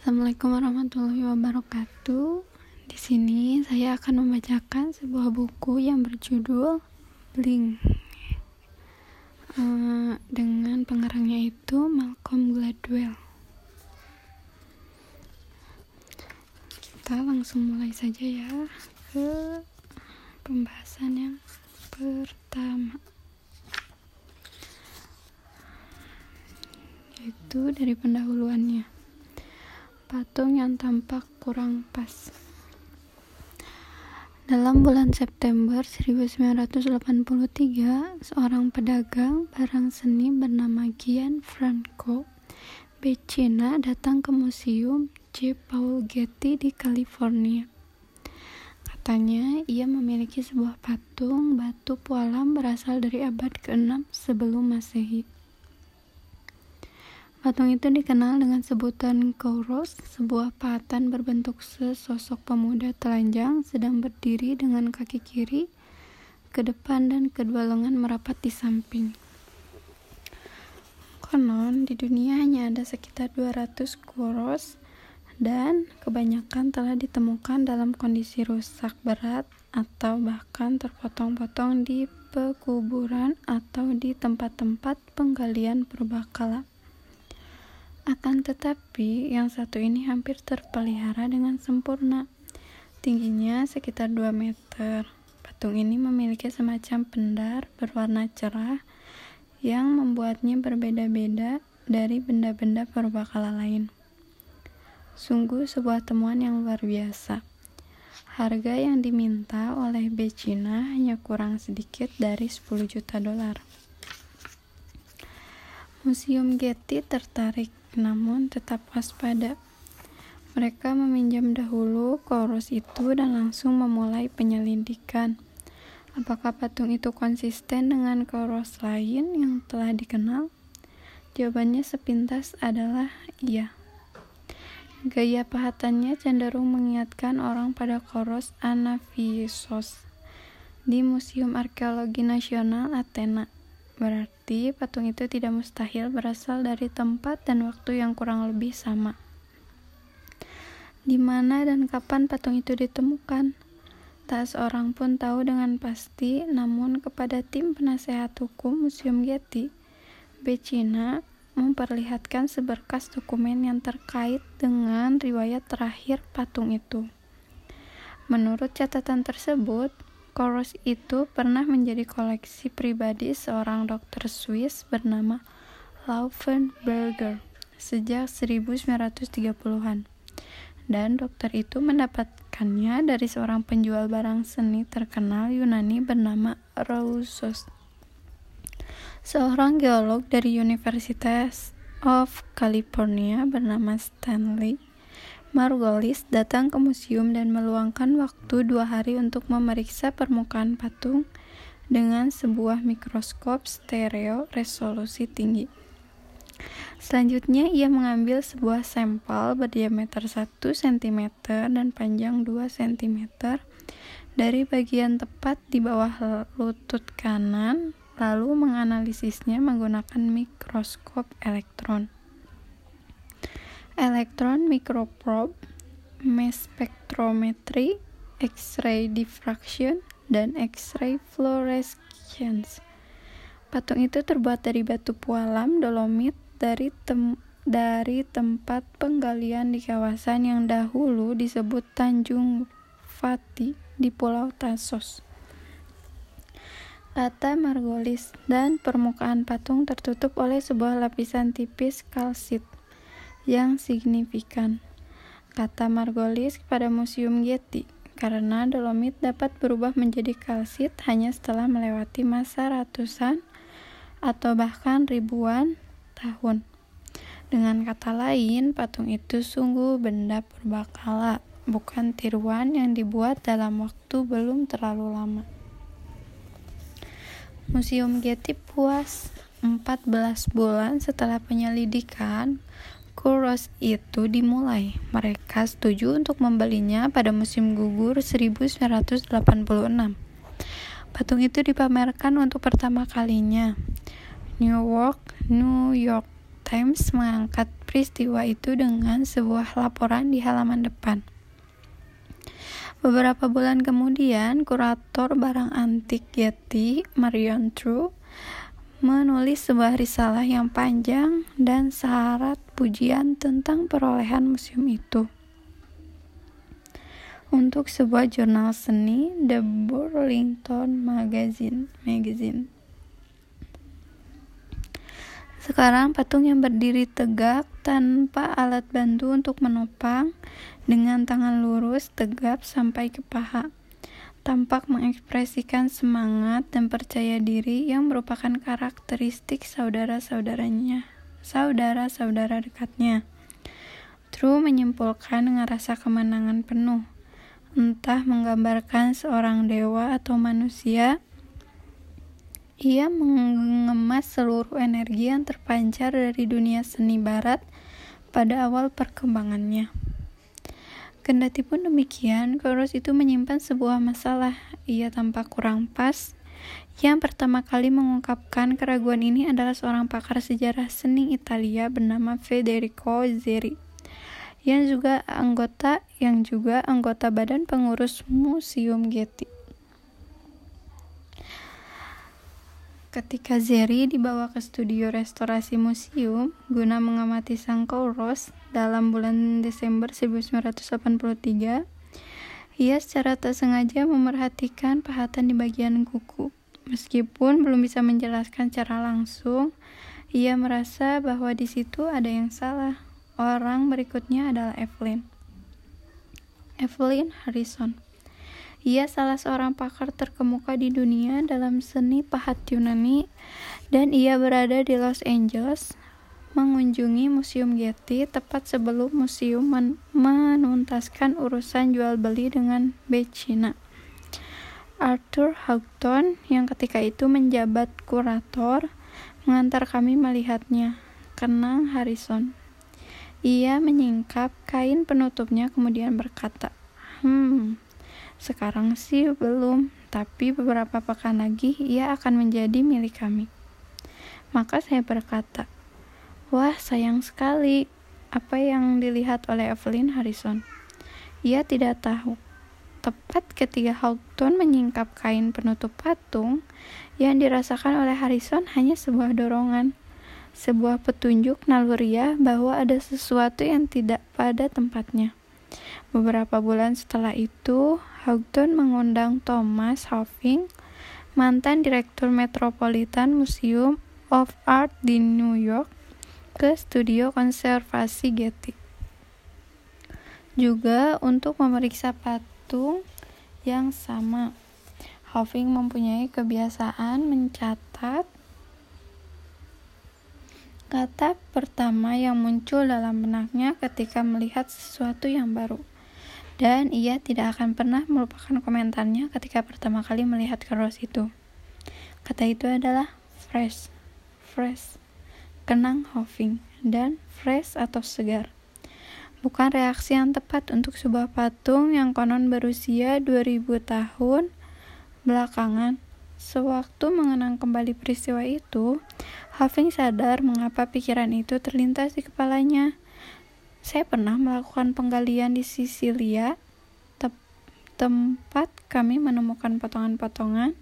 Assalamualaikum warahmatullahi wabarakatuh. Di sini saya akan membacakan sebuah buku yang berjudul Blink. Uh, dengan pengarangnya itu Malcolm Gladwell. Kita langsung mulai saja ya ke pembahasan yang pertama. Yaitu dari pendahuluannya patung yang tampak kurang pas. Dalam bulan September 1983, seorang pedagang barang seni bernama Gian Franco Becina datang ke museum J. Paul Getty di California. Katanya, ia memiliki sebuah patung batu pualam berasal dari abad ke-6 sebelum Masehi. Patung itu dikenal dengan sebutan Kouros, sebuah pahatan berbentuk sesosok pemuda telanjang sedang berdiri dengan kaki kiri ke depan dan kedua lengan merapat di samping. Konon, di dunia hanya ada sekitar 200 Kouros dan kebanyakan telah ditemukan dalam kondisi rusak berat atau bahkan terpotong-potong di pekuburan atau di tempat-tempat penggalian purbakala. Akan tetapi, yang satu ini hampir terpelihara dengan sempurna. Tingginya sekitar 2 meter. Patung ini memiliki semacam pendar berwarna cerah yang membuatnya berbeda-beda dari benda-benda purbakala lain. Sungguh sebuah temuan yang luar biasa. Harga yang diminta oleh Becina hanya kurang sedikit dari 10 juta dolar. Museum Getty tertarik namun tetap waspada. Mereka meminjam dahulu koros itu dan langsung memulai penyelidikan. Apakah patung itu konsisten dengan koros lain yang telah dikenal? Jawabannya sepintas adalah iya. Gaya pahatannya cenderung mengingatkan orang pada koros Anafisos di Museum Arkeologi Nasional Athena. Berarti patung itu tidak mustahil berasal dari tempat dan waktu yang kurang lebih sama. Di mana dan kapan patung itu ditemukan? Tak seorang pun tahu dengan pasti, namun kepada tim penasehat hukum Museum Getty, Becina memperlihatkan seberkas dokumen yang terkait dengan riwayat terakhir patung itu. Menurut catatan tersebut, Koros itu pernah menjadi koleksi pribadi seorang dokter Swiss bernama Laufenberger sejak 1930-an. Dan dokter itu mendapatkannya dari seorang penjual barang seni terkenal Yunani bernama Roussos. Seorang geolog dari Universitas of California bernama Stanley Margolis datang ke museum dan meluangkan waktu dua hari untuk memeriksa permukaan patung dengan sebuah mikroskop stereo resolusi tinggi. Selanjutnya, ia mengambil sebuah sampel berdiameter 1 cm dan panjang 2 cm dari bagian tepat di bawah lutut kanan, lalu menganalisisnya menggunakan mikroskop elektron elektron microprobe, mass spectrometry, X-ray diffraction, dan X-ray fluorescence. Patung itu terbuat dari batu pualam dolomit dari tem dari tempat penggalian di kawasan yang dahulu disebut Tanjung Fati di Pulau Tasos. Kata Margolis dan permukaan patung tertutup oleh sebuah lapisan tipis kalsit yang signifikan. Kata Margolis kepada Museum Getty, karena dolomit dapat berubah menjadi kalsit hanya setelah melewati masa ratusan atau bahkan ribuan tahun. Dengan kata lain, patung itu sungguh benda purbakala, bukan tiruan yang dibuat dalam waktu belum terlalu lama. Museum Getty puas 14 bulan setelah penyelidikan Kuros itu dimulai. Mereka setuju untuk membelinya pada musim gugur 1986. Patung itu dipamerkan untuk pertama kalinya. New York, New York Times mengangkat peristiwa itu dengan sebuah laporan di halaman depan. Beberapa bulan kemudian, kurator barang antik Getty, Marion True, menulis sebuah risalah yang panjang dan syarat pujian tentang perolehan museum itu. Untuk sebuah jurnal seni, The Burlington Magazine. Magazine. Sekarang patung yang berdiri tegak tanpa alat bantu untuk menopang dengan tangan lurus tegap sampai ke paha tampak mengekspresikan semangat dan percaya diri yang merupakan karakteristik saudara-saudaranya, saudara-saudara dekatnya. True menyimpulkan dengan rasa kemenangan penuh, entah menggambarkan seorang dewa atau manusia. Ia mengemas seluruh energi yang terpancar dari dunia seni barat pada awal perkembangannya. Kendati pun demikian, Koros itu menyimpan sebuah masalah. Ia tampak kurang pas. Yang pertama kali mengungkapkan keraguan ini adalah seorang pakar sejarah seni Italia bernama Federico Zeri yang juga anggota yang juga anggota badan pengurus Museum Getty. Ketika Zeri dibawa ke studio restorasi museum guna mengamati sang Kouros dalam bulan Desember 1983, ia secara tak sengaja memerhatikan pahatan di bagian kuku. Meskipun belum bisa menjelaskan secara langsung, ia merasa bahwa di situ ada yang salah. Orang berikutnya adalah Evelyn. Evelyn Harrison ia salah seorang pakar terkemuka di dunia dalam seni pahat Yunani dan ia berada di Los Angeles mengunjungi Museum Getty tepat sebelum museum men menuntaskan urusan jual beli dengan Becina. Arthur Houghton yang ketika itu menjabat kurator mengantar kami melihatnya. Kenang Harrison. Ia menyingkap kain penutupnya kemudian berkata, "Hmm, sekarang sih belum, tapi beberapa pekan lagi ia akan menjadi milik kami. Maka saya berkata, Wah, sayang sekali apa yang dilihat oleh Evelyn Harrison. Ia tidak tahu. Tepat ketika Houghton menyingkap kain penutup patung, yang dirasakan oleh Harrison hanya sebuah dorongan, sebuah petunjuk naluriah bahwa ada sesuatu yang tidak pada tempatnya. Beberapa bulan setelah itu, Houghton mengundang Thomas Hoffing, mantan direktur Metropolitan Museum of Art di New York, ke studio konservasi Getty. Juga untuk memeriksa patung yang sama. Hoffing mempunyai kebiasaan mencatat kata pertama yang muncul dalam benaknya ketika melihat sesuatu yang baru dan ia tidak akan pernah melupakan komentarnya ketika pertama kali melihat keros itu. Kata itu adalah fresh, fresh, kenang Hoffing, dan fresh atau segar. Bukan reaksi yang tepat untuk sebuah patung yang konon berusia 2000 tahun belakangan. Sewaktu mengenang kembali peristiwa itu, Hoffing sadar mengapa pikiran itu terlintas di kepalanya. Saya pernah melakukan penggalian di Sisilia, te tempat kami menemukan potongan-potongan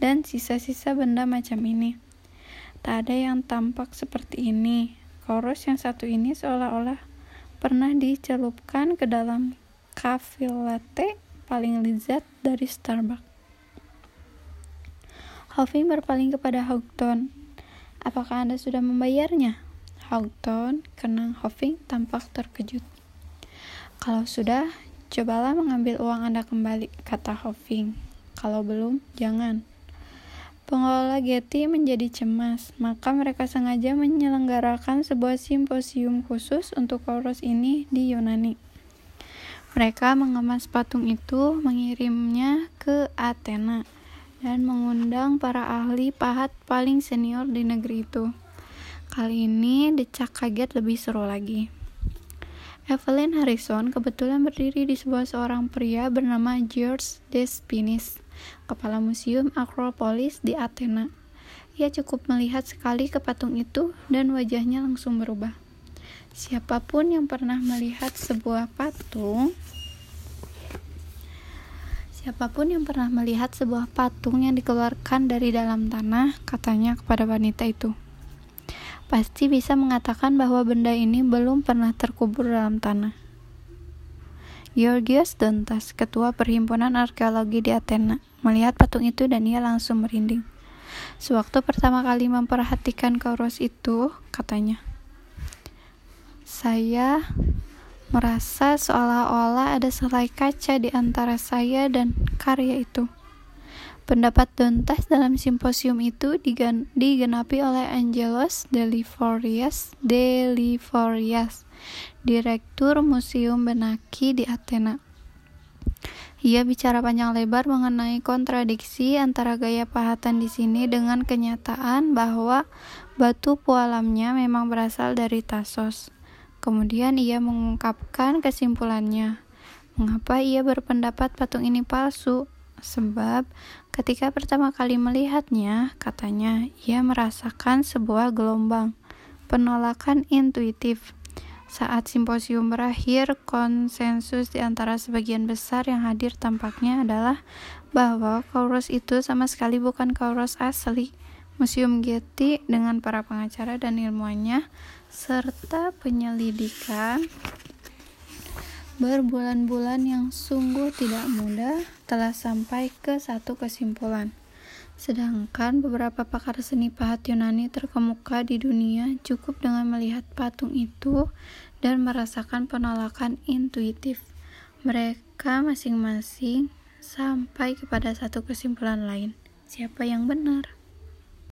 dan sisa-sisa benda macam ini. Tak ada yang tampak seperti ini. Koros yang satu ini seolah-olah pernah dicelupkan ke dalam cafe latte paling lezat dari Starbucks. Hoffing berpaling kepada Houghton. Apakah Anda sudah membayarnya? Houghton, Kenang Hoffing tampak terkejut. Kalau sudah, cobalah mengambil uang Anda kembali, kata Hoffing. Kalau belum, jangan. Pengelola Getty menjadi cemas, maka mereka sengaja menyelenggarakan sebuah simposium khusus untuk koros ini di Yunani. Mereka mengemas patung itu, mengirimnya ke Athena, dan mengundang para ahli pahat paling senior di negeri itu. Kali ini decak kaget lebih seru lagi. Evelyn Harrison kebetulan berdiri di sebuah seorang pria bernama George Despinis, kepala museum Acropolis di Athena. ia cukup melihat sekali ke patung itu dan wajahnya langsung berubah. Siapa pun yang pernah melihat sebuah patung, siapa pun yang pernah melihat sebuah patung yang dikeluarkan dari dalam tanah, katanya kepada wanita itu, pasti bisa mengatakan bahwa benda ini belum pernah terkubur dalam tanah. Georgios Dontas, ketua Perhimpunan Arkeologi di Athena, melihat patung itu dan ia langsung merinding. Sewaktu pertama kali memperhatikan kauros itu, katanya, saya merasa seolah-olah ada selai kaca di antara saya dan karya itu. Pendapat Dontas dalam simposium itu digenapi oleh Angelos Deliforias, Deliforias Direktur Museum Benaki di Athena. Ia bicara panjang lebar mengenai kontradiksi antara gaya pahatan di sini dengan kenyataan bahwa batu pualamnya memang berasal dari Tasos. Kemudian ia mengungkapkan kesimpulannya. Mengapa ia berpendapat patung ini palsu? Sebab ketika pertama kali melihatnya, katanya ia merasakan sebuah gelombang penolakan intuitif saat simposium berakhir, konsensus di antara sebagian besar yang hadir tampaknya adalah bahwa Kauros itu sama sekali bukan Kauros asli. Museum Getty dengan para pengacara dan ilmuannya serta penyelidikan berbulan-bulan yang sungguh tidak mudah telah sampai ke satu kesimpulan. Sedangkan beberapa pakar seni pahat Yunani terkemuka di dunia cukup dengan melihat patung itu dan merasakan penolakan intuitif. Mereka masing-masing sampai kepada satu kesimpulan lain. Siapa yang benar?